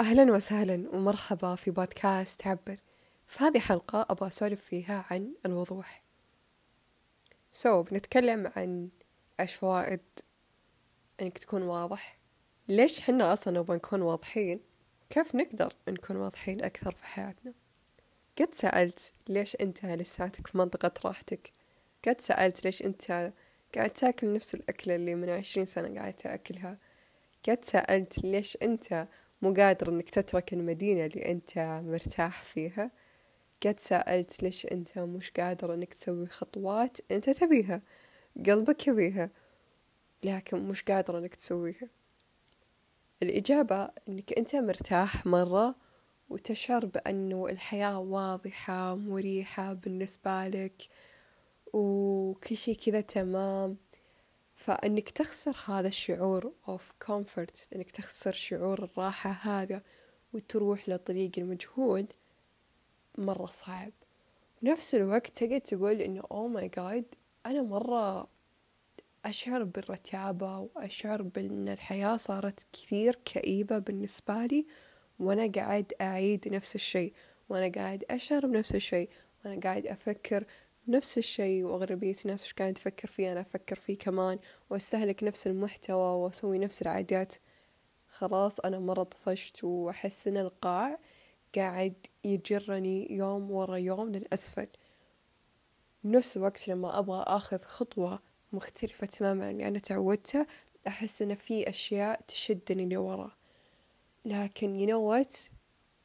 أهلا وسهلا ومرحبا في بودكاست تعبر في هذه حلقة أبغى أسولف فيها عن الوضوح. سو so, بنتكلم عن إيش فوائد إنك تكون واضح. ليش حنا أصلا نبغى نكون واضحين؟ كيف نقدر نكون واضحين أكثر في حياتنا؟ قد سألت ليش أنت لساتك في منطقة راحتك. قد سألت ليش أنت قاعد تأكل نفس الأكلة اللي من عشرين سنة قاعد تأكلها. قد سألت ليش أنت مو قادر إنك تترك المدينة اللي أنت مرتاح فيها. قد سألت ليش أنت مش قادر إنك تسوي خطوات أنت تبيها قلبك يبيها لكن مش قادر إنك تسويها. الإجابة إنك أنت مرتاح مرة وتشعر بأنه الحياة واضحة مريحة بالنسبة لك وكل شي كذا تمام. فإنك تخسر هذا الشعور of comfort إنك تخسر شعور الراحة هذا وتروح لطريق المجهود مرة صعب. نفس الوقت تقعد تقول إنه oh my god أنا مرة أشعر بالرتابة وأشعر بأن الحياة صارت كثير كئيبة بالنسبة لي وأنا قاعد أعيد نفس الشيء وأنا قاعد أشعر بنفس الشيء وأنا قاعد أفكر نفس الشيء وأغلبية الناس وش كانت تفكر فيه؟ أنا أفكر فيه كمان وأستهلك نفس المحتوى وأسوي نفس العادات. خلاص أنا مرة طفشت وأحس إن القاع قاعد يجرني يوم ورا يوم للأسفل. بنفس الوقت لما أبغى أخذ خطوة مختلفة تماما اللي أنا تعودتها أحس إن في أشياء تشدني لورا. لكن what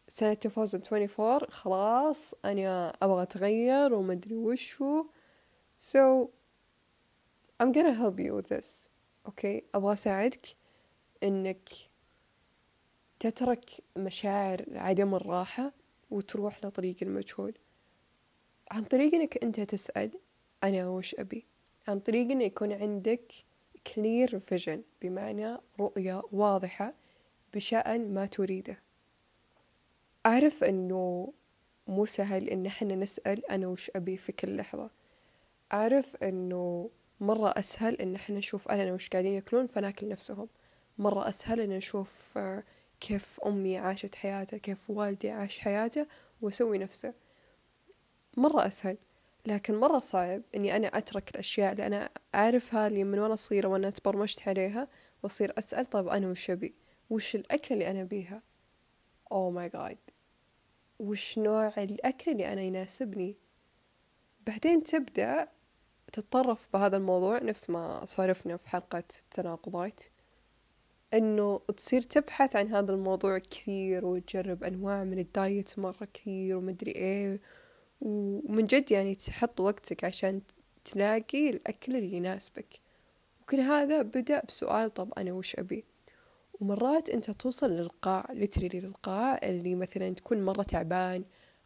سنة 2024 خلاص أنا أبغى أتغير وما أدري وشو. So I'm gonna help you with this okay? أبغى أساعدك إنك تترك مشاعر عدم الراحة وتروح لطريق المجهول. عن طريق إنك أنت تسأل أنا وش أبي؟ عن طريق إنه يكون عندك clear vision بمعنى رؤية واضحة بشأن ما تريده. أعرف أنه مو سهل إن إحنا نسأل أنا وش أبي في كل لحظة. أعرف أنه مرة أسهل إن إحنا نشوف أهلنا وش قاعدين يأكلون فناكل نفسهم. مرة أسهل إن نشوف كيف أمي عاشت حياتها كيف والدي عاش حياته وأسوي نفسه. مرة أسهل. لكن مرة صعب إني أنا أترك الأشياء اللي أنا أعرفها اللي من وأنا صغيرة وأنا تبرمجت عليها وأصير أسأل طب أنا وش أبي؟ وش الأكل اللي أنا بيها oh my God وش نوع الأكل اللي أنا يناسبني. بعدين تبدأ تتطرف بهذا الموضوع نفس ما سولفنا في حلقة التناقضات إنه تصير تبحث عن هذا الموضوع كثير وتجرب أنواع من ال diet مرة كثير ومدري إيه ومن جد يعني تحط وقتك عشان تلاقي الأكل اللي يناسبك. وكل هذا بدأ بسؤال طب أنا وش أبي؟ ومرات أنت توصل للقاع literally للقاع اللي مثلا تكون مرة تعبان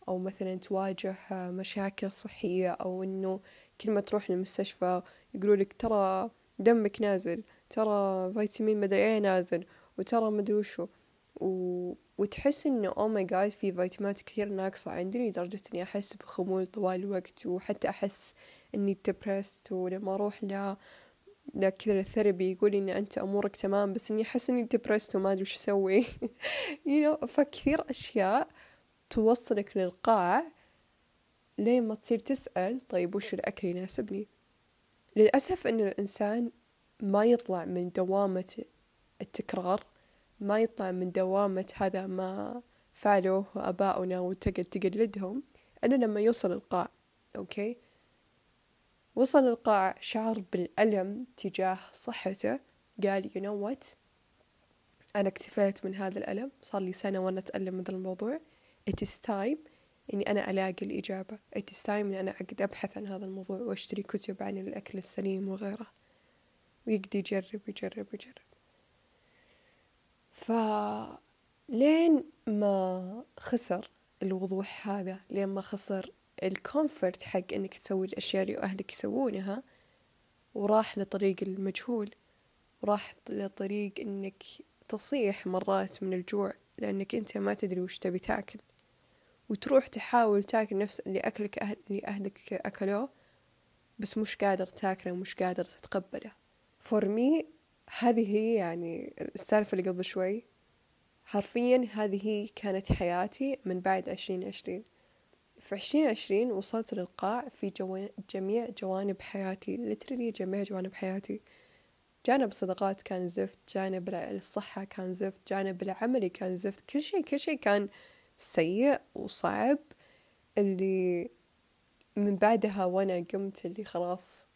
أو مثلا تواجه مشاكل صحية أو إنه كل ما تروح للمستشفى يقولوا لك ترى دمك نازل ترى فيتامين مدري إيه نازل وترى مدري وشو. و... وتحس إنه oh my God في فيتامينات كثير ناقصة عندي لدرجة إني أحس بخمول طوال الوقت وحتى أحس إني depressed ولما أروح ل كذا ال therapy يقول إن أنت أمورك تمام بس إني أحس إني depressed وما أدري وش أسوي. You know فكثير أشياء توصلك للقاع لين ما تصير تسأل طيب وش الأكل يناسبني؟ للأسف إن الإنسان ما يطلع من دوامة التكرار ما يطلع من دوامة هذا ما فعلوه آباؤنا وتقل تقلدهم إلا لما يوصل القاع أوكي وصل القاع شعر بالألم تجاه صحته. قال you know what? أنا اكتفيت من هذا الألم. صار لي سنة وأنا أتألم من الموضوع. It is time إني أنا ألاقي الإجابة. It is time إني أنا أقعد أبحث عن هذا الموضوع وأشتري كتب عن الأكل السليم وغيره. ويقعد يجرب ويجرب ويجرب فلين ما خسر الوضوح هذا لين ما خسر ال comfort حق إنك تسوي الأشياء اللي أهلك يسوونها وراح لطريق المجهول وراح لطريق إنك تصيح مرات من الجوع لأنك أنت ما تدري وش تبي تاكل. وتروح تحاول تاكل نفس اللي أكلك أهل اللي أهلك أكلوه بس مش قادر تاكله ومش قادر تتقبله. for me هذه هي يعني السالفة اللي قبل شوي. حرفيا هذه كانت حياتي من بعد عشرين عشرين. في عشرين عشرين وصلت للقاع في جو... جميع جوانب حياتي لترلي جميع جوانب حياتي. جانب الصداقات كان زفت جانب الصحة كان زفت جانب العملي كان زفت. كل شيء كل شيء كان سيء وصعب. اللي من بعدها وأنا قمت اللي خلاص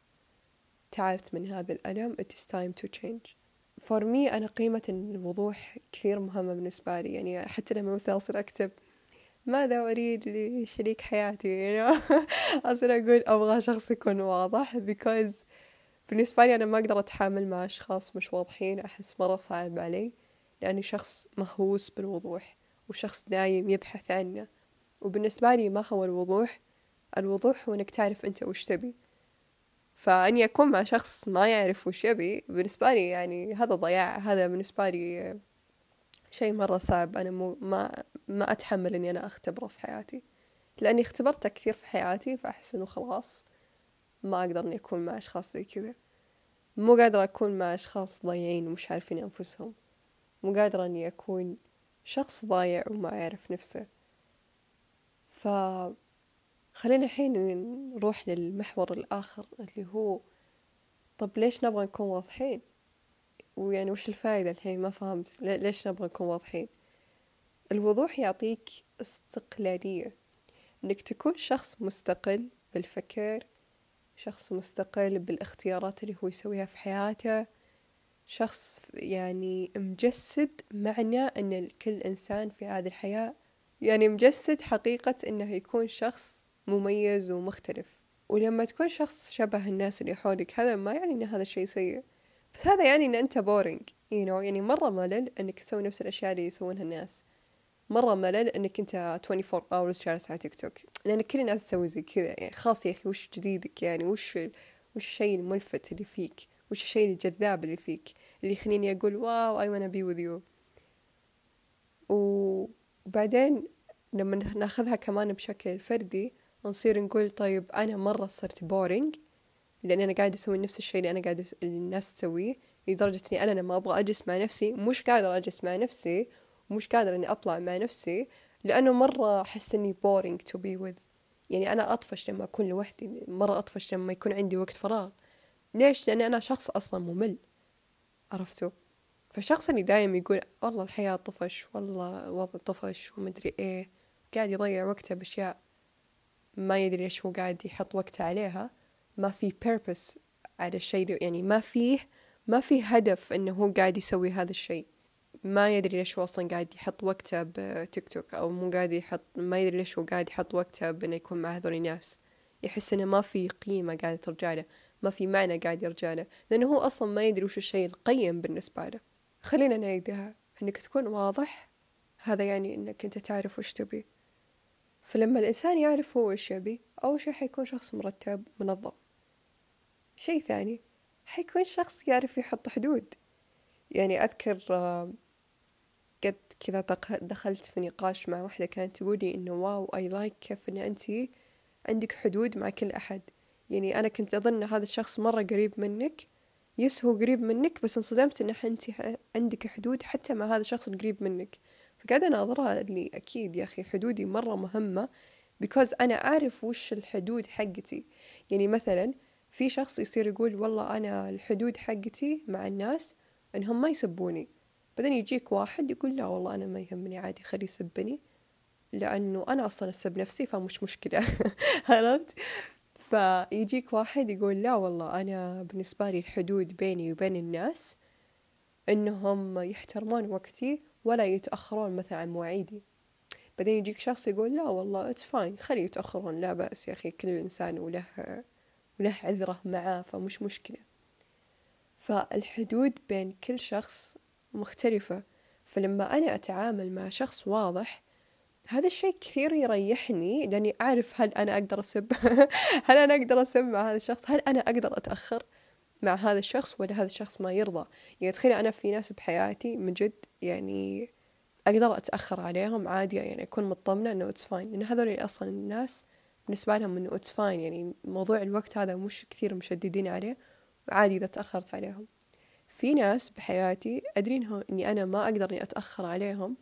تعبت من هذا الألم it's time to change. For me أنا قيمة الوضوح كثير مهمة بالنسبة لي. يعني حتى لما مثلا أصير أكتب ماذا أريد لشريك حياتي؟ You know? أصير أقول أبغى شخص يكون واضح because بالنسبة لي أنا ما أقدر أتحامل مع أشخاص مش واضحين أحس مرة صعب علي لأني شخص مهووس بالوضوح وشخص دايم يبحث عنه. وبالنسبة لي ما هو الوضوح؟ الوضوح هو إنك تعرف أنت وش تبي. فأني أكون مع شخص ما يعرف وش يبي بالنسبة لي يعني هذا ضياع هذا بالنسبة لي شيء مرة صعب. أنا مو ما ما أتحمل إني أنا أختبره في حياتي. لأني اختبرته كثير في حياتي فأحس إنه خلاص ما أقدر إني أكون مع أشخاص زي كذا. مو قادرة أكون مع أشخاص ضايعين ومش عارفين أنفسهم. مو قادرة إني أكون شخص ضايع وما يعرف نفسه. ف خلينا الحين نروح للمحور الآخر اللي هو طب ليش نبغى نكون واضحين؟ ويعني وش الفائدة الحين؟ ما فهمت. ليش نبغى نكون واضحين؟ الوضوح يعطيك استقلالية. إنك تكون شخص مستقل بالفكر شخص مستقل بالاختيارات اللي هو يسويها في حياته شخص يعني مجسد معنى إن كل إنسان في هذه الحياة. يعني مجسد حقيقة إنه يكون شخص مميز ومختلف. ولما تكون شخص شبه الناس اللي حولك هذا ما يعني إن هذا الشيء سيء بس هذا يعني إن أنت boring you know يعني مرة ملل إنك تسوي نفس الأشياء اللي يسوونها الناس. مرة ملل إنك أنت 24 hours جالس على تيك توك لأن كل الناس تسوي زي كذا يعني خلاص يا أخي وش جديدك يعني؟ وش وش الشيء الملفت اللي فيك؟ وش الشيء الجذاب اللي فيك؟ اللي يخليني أقول wow I wanna be with you. وبعدين لما ناخذها كمان بشكل فردي نصير نقول طيب أنا مرة صرت boring لأن أنا قاعدة أسوي نفس الشيء اللي أنا قاعدة الناس تسويه لدرجة إني أنا لما أبغى أجلس مع نفسي مش قادرة أجلس مع نفسي ومش قادرة إني أطلع مع نفسي لأنه مرة أحس إني boring to be with يعني أنا أطفش لما أكون لوحدي مرة أطفش لما يكون عندي وقت فراغ ليش؟ لأن أنا شخص أصلا ممل عرفتوا؟ فالشخص اللي دايم يقول والله الحياة طفش والله الوضع طفش ومدري إيه قاعد يضيع وقته بأشياء ما يدري إيش هو قاعد يحط وقته عليها ما في purpose على الشيء يعني ما فيه ما في هدف إنه هو قاعد يسوي هذا الشيء. ما يدري ليش هو أصلا قاعد يحط وقته بتيك توك أو مو قاعد يحط ما يدري ليش هو قاعد يحط وقته بإنه يكون مع هذول الناس. يحس إنه ما في قيمة قاعدة ترجع له ما في معنى قاعد يرجع له. لأنه هو أصلا ما يدري وش الشيء القيم بالنسبة له. خلينا نعيدها. إنك تكون واضح. هذا يعني إنك أنت تعرف وش تبي. فلما الإنسان يعرف هو إيش يبي أول شي حيكون شخص مرتب منظم. شي ثاني. حيكون شخص يعرف يحط حدود؟ يعني أذكر قد كذا دخلت في نقاش مع واحدة كانت تقولي إنه واو أي لايك كيف إن أنتي عندك حدود مع كل أحد. يعني أنا كنت أظن هذا الشخص مرة قريب منك يس هو قريب منك بس انصدمت إن أنت عندك حدود حتى مع هذا الشخص القريب منك. فقاعدة أناظرها اللي أكيد يا أخي حدودي مرة مهمة because أنا أعرف وش الحدود حقتي. يعني مثلا في شخص يصير يقول والله أنا الحدود حقتي مع الناس إنهم ما يسبوني. بعدين يجيك واحد يقول لا والله أنا ما يهمني عادي خليه يسبني. لأنه أنا أصلا أسب نفسي فمش مشكلة. عرفت؟ فيجيك واحد يقول لا والله أنا بالنسبة لي الحدود بيني وبين الناس إنهم يحترمون وقتي ولا يتأخرون مثلا عن مواعيدي. بعدين يجيك شخص يقول لا والله it's fine خليه يتأخرون لا بأس يا أخي كل إنسان وله وله عذره معاه فمش مشكلة. فالحدود بين كل شخص مختلفة فلما أنا أتعامل مع شخص واضح هذا الشيء كثير يريحني لأني أعرف هل أنا أقدر أسب هل أنا أقدر أسب مع هذا الشخص هل أنا أقدر أتأخر مع هذا الشخص ولا هذا الشخص ما يرضى. يعني تخيلي أنا في ناس بحياتي من جد يعني أقدر أتأخر عليهم عادي يعني أكون مطمنة إنه it's fine لأن هذول أصلا الناس بالنسبة لهم إنه it's fine يعني موضوع الوقت هذا مش كثير مشددين عليه عادي إذا تأخرت عليهم. في ناس بحياتي أدري إني أنا ما أقدر إني أتأخر عليهم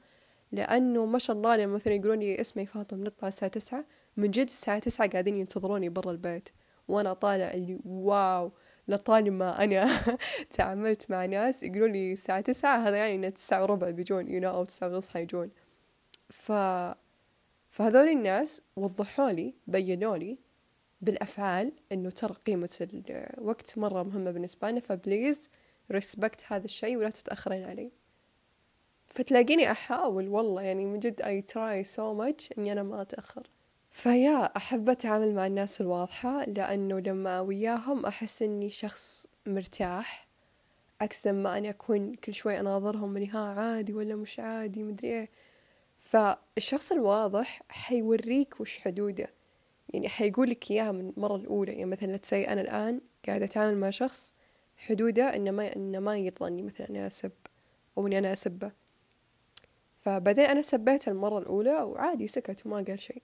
لأنه ما شاء الله لما مثلا يقولون لي اسمي فاطمة نطلع الساعة تسعة من جد الساعة تسعة قاعدين ينتظروني برا البيت وأنا طالع اللي واو لطالما أنا تعاملت مع ناس يقولوا لي الساعة تسعة هذا يعني إنه تسعة وربع بيجون يو you know, أو تسعة ونص حيجون. ف فهذول الناس وضحوا لي بينوا لي بالأفعال إنه ترى قيمة الوقت مرة مهمة بالنسبة لنا فبليز ريسبكت هذا الشيء ولا تتأخرين علي فتلاقيني أحاول والله يعني من جد I try so much إني أنا ما أتأخر. فيا أحب أتعامل مع الناس الواضحة لأنه لما وياهم أحس إني شخص مرتاح. عكس لما أنا أكون كل شوي أناظرهم إني ها عادي ولا مش عادي مدري إيه. فالشخص الواضح حيوريك وش حدوده. يعني حيقولك إياها من المرة الأولى. يعني مثلا تسي أنا الآن قاعدة أتعامل مع شخص حدوده إنه ما إنه ما إني مثلا أنا أسب أو إني أنا أسبه. فبعدين أنا سبيته المرة الأولى وعادي سكت وما قال شيء.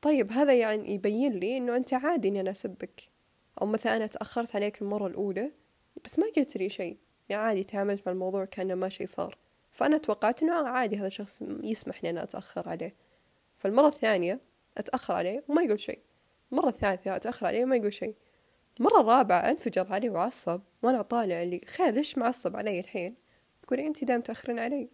طيب هذا يعني يبين لي إنه أنت عادي إني أنا أسبك. أو مثلا أنا تأخرت عليك المرة الأولى بس ما قلت لي شيء. يعني عادي تعاملت مع الموضوع كأنه ما شيء صار. فأنا توقعت إنه عادي هذا الشخص يسمح لي أنا أتأخر عليه. فالمرة الثانية أتأخر عليه وما يقول شيء. المرة الثالثة أتأخر عليه وما يقول شيء. المرة الرابعة انفجر عليه وعصب وأنا طالع اللي خير ليش معصب علي الحين؟ تقولي أنت دائما تأخرين علي.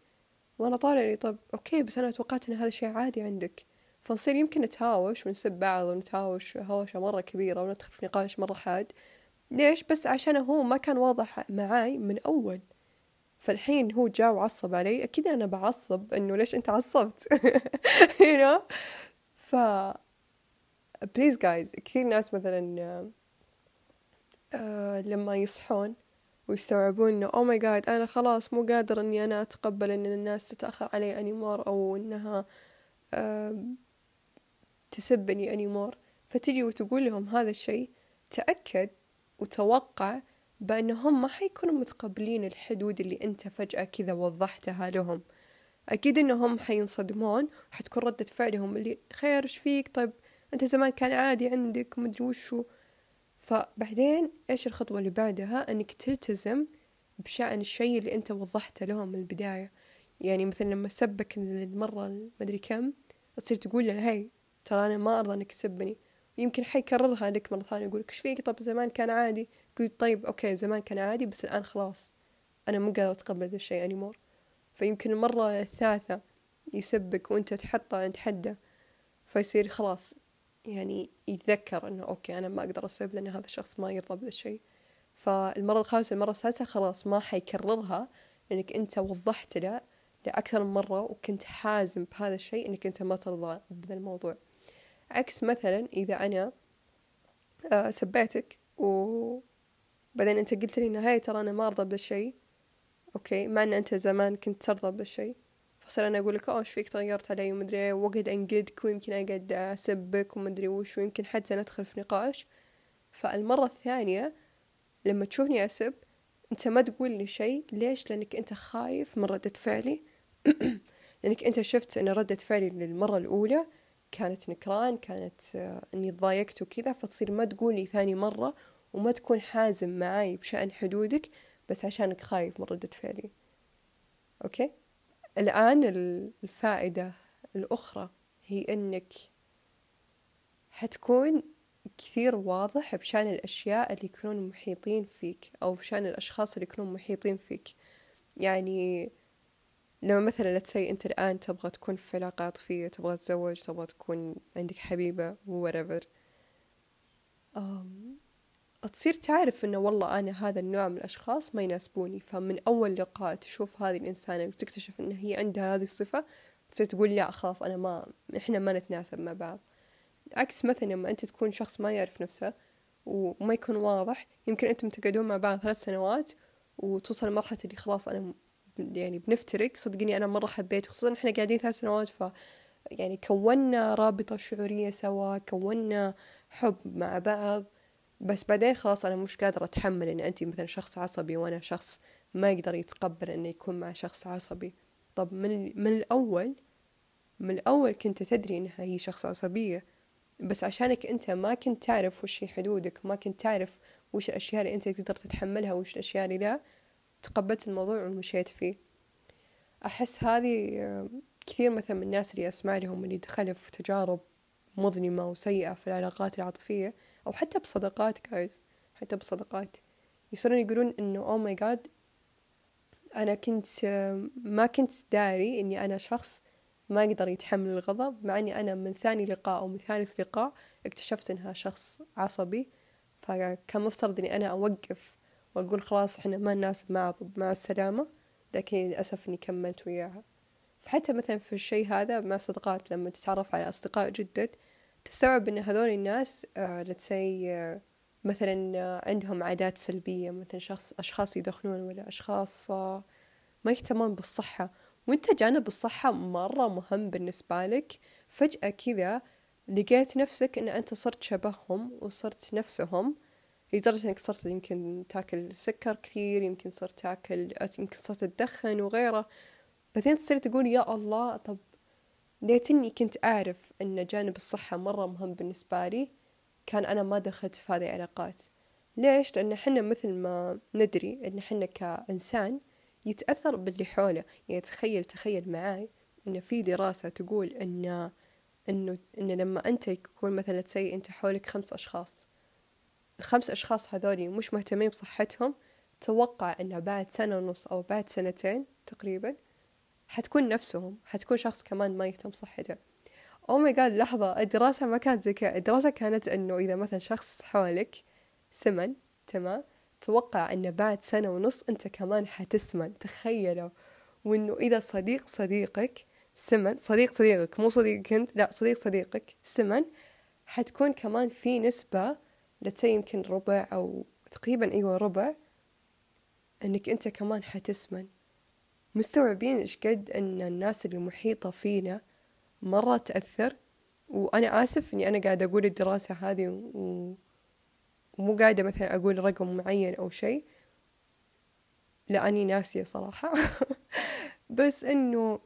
وأنا طالع لي طب أوكي بس أنا توقعت إن هذا الشيء عادي عندك. فنصير يمكن نتهاوش ونسب بعض ونتهاوش هوشة مرة كبيرة وندخل في نقاش مرة حاد. ليش؟ بس عشان هو ما كان واضح معاي من أول. فالحين هو جاء وعصب علي. أكيد أنا بعصب إنه ليش أنت عصبت؟ You know ف please guys كثير ناس مثلا آه لما يصحون ويستوعبون إنه oh my God أنا خلاص مو قادر إني أنا أتقبل إن الناس تتأخر علي anymore أو إنها آه تسبني انيمور فتجي وتقول لهم هذا الشيء تأكد وتوقع بأنهم ما حيكونوا متقبلين الحدود اللي أنت فجأة كذا وضحتها لهم. أكيد إنهم حينصدمون وحتكون ردة فعلهم اللي خير إيش فيك؟ طيب أنت زمان كان عادي عندك ومدري وشو. فبعدين إيش الخطوة اللي بعدها؟ إنك تلتزم بشأن الشيء اللي أنت وضحته لهم من البداية. يعني مثلا لما سبك المرة المدري كم تصير تقول له hi ترى أنا ما أرضى إنك تسبني. ويمكن حيكررها لك مرة ثانية يقول إيش فيك؟ طب زمان كان عادي. قلت طيب أوكي زمان كان عادي بس الآن خلاص أنا مو قادرة أتقبل ذا الشيء anymore فيمكن المرة الثالثة يسبك وأنت تحطه عند حده فيصير خلاص يعني يتذكر إنه أوكي أنا ما أقدر أسب لأن هذا الشخص ما يرضى بهذا الشيء. فالمرة الخامسة المرة السادسة خلاص ما حيكررها لأنك أنت وضحت له لأكثر من مرة وكنت حازم بهذا الشيء إنك أنت ما ترضى بهذا الموضوع. عكس مثلا إذا أنا آه، سبيتك وبعدين أنت قلت لي إنه هاي ترى أنا ما أرضى بهذا الشيء أوكي مع إن أنت زمان كنت ترضى بهذا الشيء. فصير أنا أقول لك أوه إيش فيك؟ تغيرت علي ومدري وقعد أنقدك ويمكن أقعد أسبك ومدري وش ويمكن حتى ندخل في نقاش. فالمرة الثانية لما تشوفني أسب أنت ما تقول لي شيء. ليش؟ لأنك أنت خايف من ردة فعلي. لأنك أنت شفت أن ردة فعلي للمرة الأولى كانت نكران كانت آه، أني تضايقت وكذا فتصير ما تقولي ثاني مرة وما تكون حازم معاي بشأن حدودك بس عشانك خايف من ردة فعلي. أوكي؟ الآن الفائدة الأخرى هي أنك حتكون كثير واضح بشأن الأشياء اللي يكونون محيطين فيك أو بشأن الأشخاص اللي يكونون محيطين فيك. يعني لما مثلا تسي أنت الآن تبغى تكون في علاقة عاطفية تبغى تتزوج تبغى تكون عندك حبيبة whatever. تصير تعرف إنه والله أنا هذا النوع من الأشخاص ما يناسبوني. فمن أول لقاء تشوف هذه الإنسانة وتكتشف إن هي عندها هذه الصفة تصير تقول لا خلاص أنا ما إحنا ما نتناسب مع بعض. عكس مثلا لما أنت تكون شخص ما يعرف نفسه وما يكون واضح يمكن أنتم تقعدون مع بعض ثلاث سنوات وتوصل لمرحلة اللي خلاص أنا يعني بنفترق. صدقني أنا مرة حبيت خصوصا إحنا قاعدين ثلاث سنوات ف يعني كونا رابطة شعورية سوا كونا حب مع بعض. بس بعدين خلاص أنا مش قادرة أتحمل إن أنت مثلا شخص عصبي وأنا شخص ما يقدر يتقبل إنه يكون مع شخص عصبي. طب من من الأول من الأول كنت تدري إنها هي شخص عصبية. بس عشانك أنت ما كنت تعرف وش هي حدودك ما كنت تعرف وش الأشياء اللي أنت تقدر تتحملها وش الأشياء اللي لا تقبلت الموضوع ومشيت فيه. أحس هذه كثير مثلا من الناس اللي أسمع لهم اللي دخلوا في تجارب مظلمة وسيئة في العلاقات العاطفية أو حتى بصداقات جايز حتى بصداقات يصيرون يقولون إنه أو ماي جاد أنا كنت ما كنت داري إني أنا شخص ما يقدر يتحمل الغضب مع إني أنا من ثاني لقاء أو من ثالث لقاء اكتشفت إنها شخص عصبي. فكان مفترض إني أنا أوقف وأقول خلاص إحنا ما نناسب مع مع السلامة لكن للأسف إني كملت وياها. فحتى مثلا في الشيء هذا مع الصداقات لما تتعرف على أصدقاء جدد تستوعب إن هذول الناس آه لتسي آه مثلا آه عندهم عادات سلبية مثلا شخص أشخاص يدخنون ولا أشخاص آه ما يهتمون بالصحة. وأنت جانب الصحة مرة مهم بالنسبة لك. فجأة كذا لقيت نفسك إن أنت صرت شبههم وصرت نفسهم. لدرجة إنك صرت يمكن تاكل سكر كثير يمكن صرت تاكل يمكن صرت تدخن وغيره. بعدين تصير تقول يا الله طب ليتني كنت أعرف أن جانب الصحة مرة مهم بالنسبة لي كان أنا ما دخلت في هذه العلاقات. ليش؟ لأن حنا مثل ما ندري أن حنا كإنسان يتأثر باللي حوله. يعني تخيل تخيل معاي أن في دراسة تقول أن إنه إن لما أنت يكون مثلا تسي أنت حولك خمس أشخاص الخمس أشخاص هذولي مش مهتمين بصحتهم توقع أنه بعد سنة ونص أو بعد سنتين تقريبا حتكون نفسهم حتكون شخص كمان ما يهتم صحته أو ماي جاد لحظة الدراسة ما كانت زي كذا. الدراسة كانت إنه إذا مثلا شخص حولك سمن تمام؟ توقع إنه بعد سنة ونص أنت كمان حتسمن. تخيلوا وإنه إذا صديق صديقك سمن صديق صديقك مو صديقك أنت لا صديق صديقك سمن حتكون كمان في نسبة لتسي يمكن ربع أو تقريبا أيوة ربع. إنك أنت كمان حتسمن. مستوعبين إيش قد إن الناس اللي محيطة فينا مرة تأثر؟ وأنا آسف إني أنا قاعدة أقول الدراسة هذه و... ومو قاعدة مثلا أقول رقم معين أو شيء. لأني ناسية صراحة. بس إنه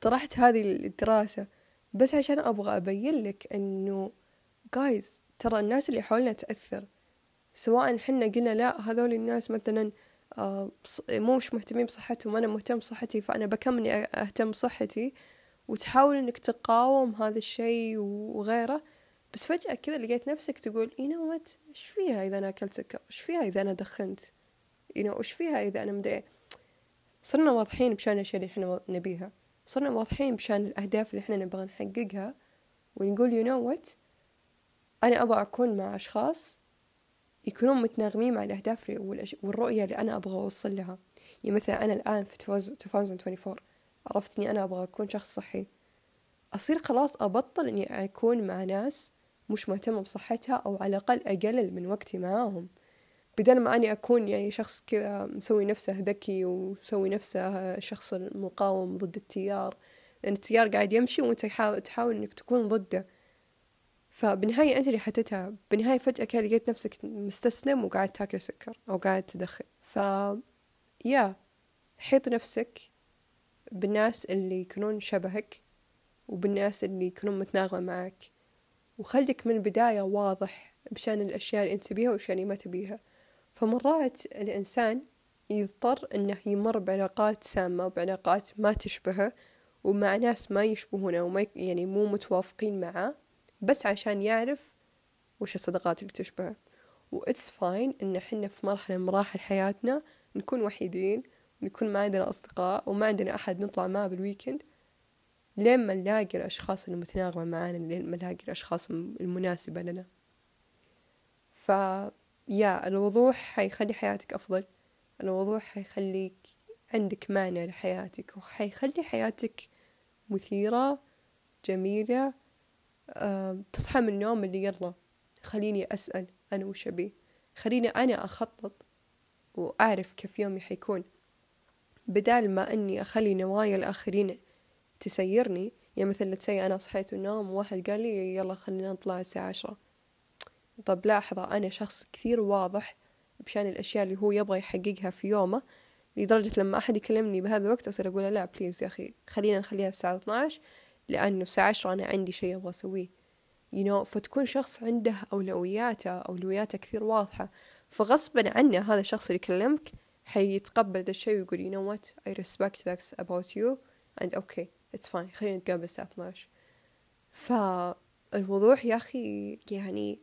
طرحت هذه الدراسة بس عشان أبغى أبين لك إنه جايز ترى الناس اللي حولنا تأثر. سواء حنا قلنا لا هذول الناس مثلا آه مو مش مهتمين بصحتهم وأنا مهتم بصحتي فأنا بكمل أهتم بصحتي؟ وتحاول إنك تقاوم هذا الشيء وغيره. بس فجأة كذا لقيت نفسك تقول you know إيش فيها إذا أنا أكلت سكر؟ إيش فيها إذا أنا دخنت؟ You know إيش فيها إذا أنا مدري صرنا واضحين بشان الأشياء اللي إحنا نبيها. صرنا واضحين بشان الأهداف اللي إحنا نبغى نحققها. ونقول you know what أنا أبغى أكون مع أشخاص يكونون متناغمين مع الأهداف والرؤية اللي أنا أبغى أوصل لها. يعني مثلا أنا الآن في 2024 عرفت إني أنا أبغى أكون شخص صحي. أصير خلاص أبطل إني أكون مع ناس مش مهتمة بصحتها أو على الأقل أقلل من وقتي معاهم. بدل ما أني أكون يعني شخص كذا مسوي نفسه ذكي ومسوي نفسه شخص مقاوم ضد التيار. لأن التيار قاعد يمشي وأنت تحاول إنك تكون ضده. فبالنهاية أنت اللي حتتعب بالنهاية فجأة كده لقيت نفسك مستسلم وقاعد تاكل سكر أو قاعد تدخن. ف يا حيط نفسك بالناس اللي يكونون شبهك وبالناس اللي يكونون متناغمة معك. وخليك من البداية واضح بشأن الأشياء اللي أنت تبيها والأشياء اللي ما تبيها. فمرات الإنسان يضطر إنه يمر بعلاقات سامة وبعلاقات ما تشبهه ومع ناس ما يشبهونه وما يعني مو متوافقين معاه. بس عشان يعرف وش الصداقات اللي تشبهه. و it's fine إن حنا في مرحلة من مراحل حياتنا نكون وحيدين ونكون ما عندنا أصدقاء وما عندنا أحد نطلع معه بال weekend لين ما نلاقي الأشخاص المتناغمة معانا لين ما نلاقي الأشخاص المناسبة لنا. ف يا الوضوح حيخلي حياتك أفضل الوضوح حيخليك عندك معنى لحياتك وحيخلي حياتك مثيرة جميلة تصحى من النوم اللي يلا خليني أسأل أنا وش أبي؟ خليني أنا أخطط وأعرف كيف يومي حيكون. بدال ما أني أخلي نوايا الآخرين تسيرني يعني مثلا تسي أنا صحيت النوم وواحد قال لي يلا خلينا نطلع الساعة عشرة. طب لاحظة أنا شخص كثير واضح بشأن الأشياء اللي هو يبغى يحققها في يومه لدرجة لما أحد يكلمني بهذا الوقت أصير أقول لا بليز يا أخي خلينا نخليها الساعة 12 لأنه الساعة عشرة أنا عندي شيء أبغى أسويه. You know فتكون شخص عنده أولوياته أولوياته كثير واضحة. فغصبا عنه هذا الشخص اللي يكلمك حيتقبل ذا الشيء ويقول you know what I respect that about you and okay it's fine خلينا نتقابل الساعة 12 فالوضوح يا أخي يعني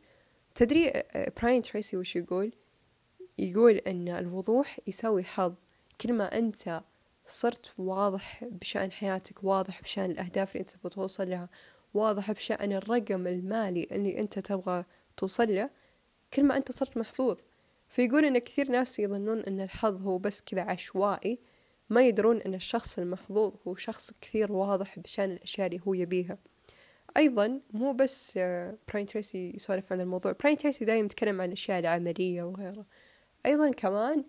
تدري براين تريسي وش يقول؟ يقول أن الوضوح يسوي حظ. كل ما أنت صرت واضح بشأن حياتك واضح بشأن الأهداف اللي أنت بتوصل لها واضح بشأن الرقم المالي اللي أنت تبغى توصل له كل ما أنت صرت محظوظ. فيقول إن كثير ناس يظنون إن الحظ هو بس كذا عشوائي ما يدرون إن الشخص المحظوظ هو شخص كثير واضح بشأن الأشياء اللي هو يبيها. أيضا مو بس براين تريسي يسولف عن الموضوع براين تريسي دايم يتكلم عن الأشياء العملية وغيرها أيضا كمان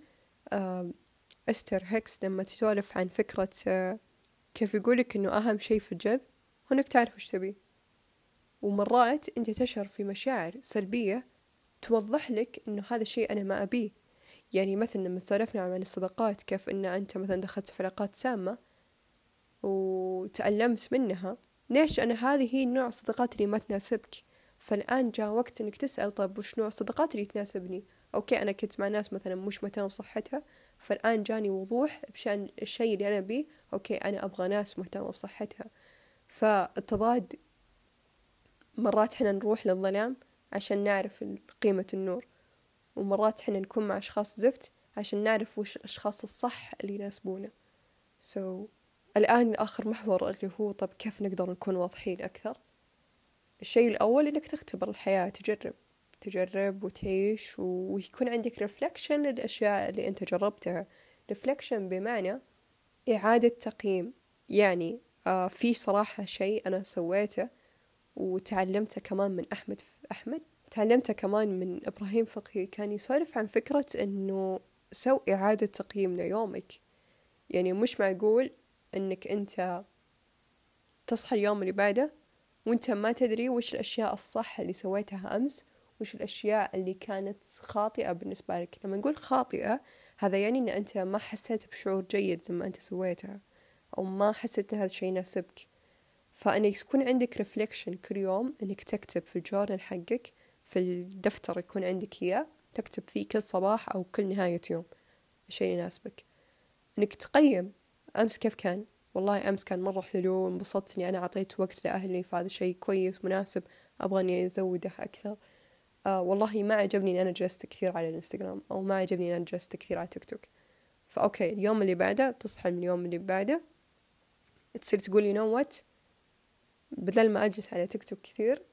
أستر هيكس لما تسولف عن فكرة كيف يقولك إنه أهم شيء في الجذب؟ هو إنك تعرف وش تبي. ومرات أنت تشعر في مشاعر سلبية توضح لك إنه هذا الشيء أنا ما أبيه. يعني مثلا لما سولفنا عن الصداقات كيف إن أنت مثلا دخلت في علاقات سامة وتألمت منها ليش؟ أنا هذه هي نوع الصداقات اللي ما تناسبك. فالآن جاء وقت إنك تسأل طب وش نوع الصداقات اللي تناسبني؟ أوكي أنا كنت مع ناس مثلا مش مهتمة بصحتها فالآن جاني وضوح بشأن الشيء اللي أنا أبيه أوكي أنا أبغى ناس مهتمة بصحتها. فالتضاد مرات إحنا نروح للظلام عشان نعرف قيمة النور ومرات إحنا نكون مع أشخاص زفت عشان نعرف وش الأشخاص الصح اللي يناسبونا. So الآن آخر محور اللي هو طب كيف نقدر نكون واضحين أكثر؟ الشيء الأول إنك تختبر الحياة تجرب. تجرب وتعيش ويكون عندك reflection للأشياء اللي أنت جربتها. reflection بمعنى إعادة تقييم. يعني آه في صراحة شيء أنا سويته وتعلمته كمان من أحمد أحمد. تعلمته كمان من إبراهيم فقهي. كان يسولف عن فكرة إنه سو إعادة تقييم ليومك. يعني مش معقول إنك أنت تصحى اليوم اللي بعده وأنت ما تدري وش الأشياء الصح اللي سويتها أمس وش الأشياء اللي كانت خاطئة بالنسبة لك؟ لما نقول خاطئة هذا يعني أن أنت ما حسيت بشعور جيد لما أنت سويتها أو ما حسيت أن هذا الشيء يناسبك. فأنك يكون عندك reflection كل يوم أنك تكتب في ال journal حقك في الدفتر يكون عندك إياه تكتب فيه كل صباح أو كل نهاية يوم الشيء اللي يناسبك. أنك تقيم أمس كيف كان؟ والله أمس كان مرة حلو انبسطت إني أنا أعطيت وقت لأهلي فهذا شيء كويس مناسب أبغى إني أزوده أكثر. آه والله ما عجبني إني أنا جلست كثير على الإنستغرام أو ما عجبني إني أنا جلست كثير على تيك توك. ف okay اليوم اللي بعده تصحى من اليوم اللي بعده تصير تقول you know what بدل ما أجلس على تيك توك كثير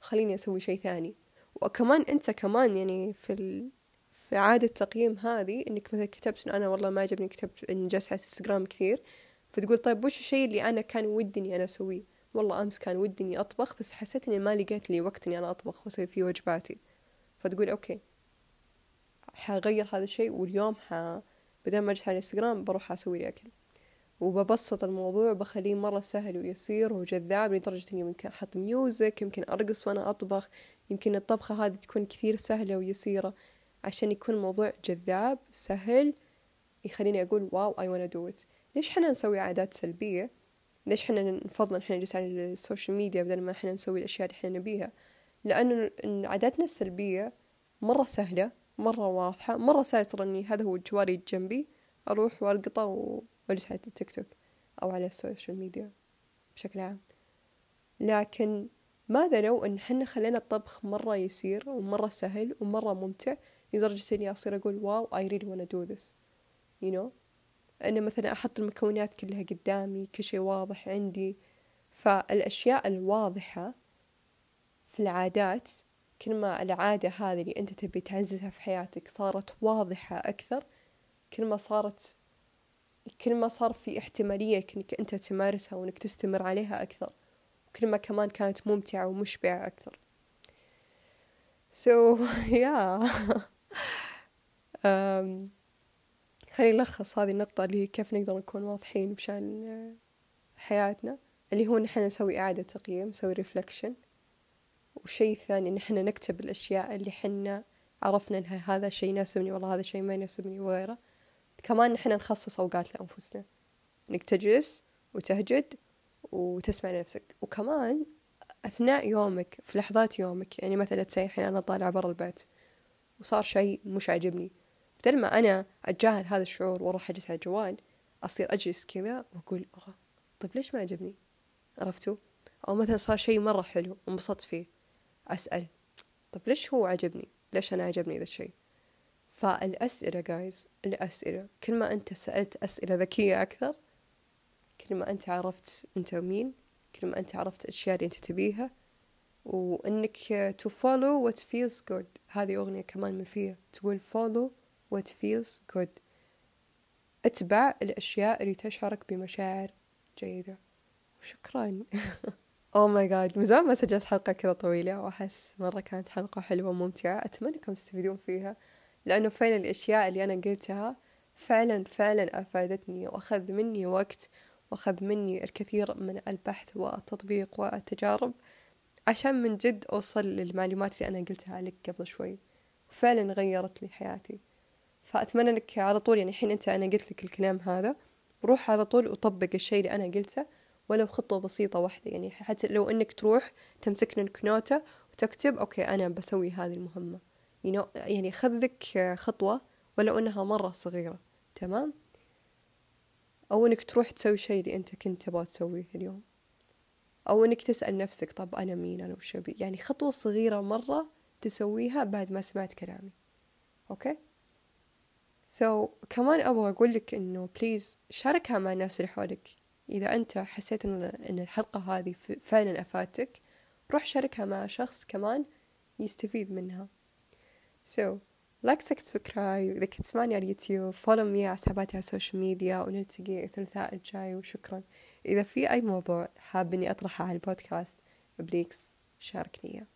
خليني أسوي شيء ثاني. وكمان أنت كمان يعني في ال... في عادة تقييم هذه إنك مثلا كتبت إن أنا والله ما عجبني كتبت إني جالس على انستغرام كثير فتقول طيب وش الشيء اللي أنا كان ودي إني أنا أسويه؟ والله أمس كان ودي إني أطبخ بس حسيت إني ما لقيت لي وقت إني أنا أطبخ وأسوي فيه وجباتي. فتقول okay حغير هذا الشيء واليوم ح بدل ما أجلس على الإنستغرام بروح أسوي لي أكل. وببسط الموضوع بخليه مرة سهل ويسير وجذاب لدرجة إني ممكن أحط music يمكن أرقص وأنا أطبخ يمكن الطبخة هذه تكون كثير سهلة ويسيرة عشان يكون الموضوع جذاب سهل يخليني أقول wow I wanna do it. ليش حنا نسوي عادات سلبية؟ ليش حنا نفضل إحنا نجلس على ال social media بدل ما إحنا نسوي الأشياء اللي إحنا نبيها؟ لأنه عاداتنا السلبية مرة سهلة مرة واضحة مرة ساترة إني هذا هو جوالي جنبي أروح وألقطه وأجلس على التيك توك أو على ال social media بشكل عام. لكن ماذا لو إن حنا خلينا الطبخ مرة يسير ومرة سهل ومرة ممتع لدرجة إني أصير أقول wow I really wanna do this. You know أنا مثلا أحط المكونات كلها قدامي كل شيء واضح عندي. فالأشياء الواضحة في العادات كل ما العادة هذه اللي أنت تبي تعززها في حياتك صارت واضحة أكثر كل ما صارت كل ما صار في احتمالية إنك أنت تمارسها وإنك تستمر عليها أكثر. وكل ما كمان كانت ممتعة ومشبعة أكثر. So yeah. Um, خلينا نلخص هذه النقطة اللي هي كيف نقدر نكون واضحين بشان حياتنا اللي هو نحن نسوي إعادة تقييم نسوي ريفلكشن والشيء الثاني إن إحنا نكتب الأشياء اللي حنا عرفنا إنها هذا شيء يناسبني والله هذا شيء ما يناسبني وغيره. كمان نحن نخصص أوقات لأنفسنا. إنك تجلس وتهجد وتسمع لنفسك وكمان أثناء يومك في لحظات يومك يعني مثلا تسي الحين أنا طالعة برا البيت وصار شيء مش عاجبني. بدل ما أنا أتجاهل هذا الشعور وأروح أجلس على الجوال أصير أجلس كذا وأقول أوه طيب ليش ما عجبني؟ عرفتوا؟ أو مثلا صار شيء مرة حلو وانبسطت فيه أسأل طيب ليش هو عجبني؟ ليش أنا عجبني ذا الشيء فالأسئلة جايز الأسئلة كل ما أنت سألت أسئلة ذكية أكثر كل ما أنت عرفت أنت مين كل ما أنت عرفت الأشياء اللي أنت تبيها وإنك to follow what feels good. هذه أغنية كمان من فيها تقول follow what feels good. أتبع الأشياء اللي تشعرك بمشاعر جيدة. وشكرا أو ماي جاد من زمان ما سجلت حلقة كذا طويلة. وأحس مرة كانت حلقة حلوة وممتعة. أتمنى أنكم تستفيدون فيها. لأنه فعلا الأشياء اللي أنا قلتها فعلا فعلا أفادتني وأخذ مني وقت وأخذ مني الكثير من البحث والتطبيق والتجارب عشان من جد أوصل للمعلومات اللي أنا قلتها لك قبل شوي. فعلا غيرت لي حياتي. فأتمنى أنك على طول يعني الحين أنت أنا قلت لك الكلام هذا. روح على طول وطبق الشيء اللي أنا قلته ولو خطوة بسيطة واحدة. يعني حتى لو أنك تروح تمسك لك نوتة وتكتب أوكي أنا بسوي هذه المهمة. يعني خذ لك خطوة ولو أنها مرة صغيرة. تمام؟ أو أنك تروح تسوي شيء اللي أنت كنت تبغى تسويه اليوم. أو أنك تسأل نفسك طب أنا مين؟ أنا وش أبي؟ يعني خطوة صغيرة مرة تسويها بعد ما سمعت كلامي. okay? so so, كمان أبغى أقول لك إنه please شاركها مع الناس اللي حولك. إذا أنت حسيت إن, إن الحلقة هذه فعلا أفادتك روح شاركها مع شخص كمان يستفيد منها. So like subscribe إذا كنت تسمعني على اليوتيوب follow me على حساباتي على ال social media ونلتقي الثلاثاء الجاي وشكرا. إذا في أي موضوع حاب إني أطرحه على البودكاست بليكس شاركني إياه.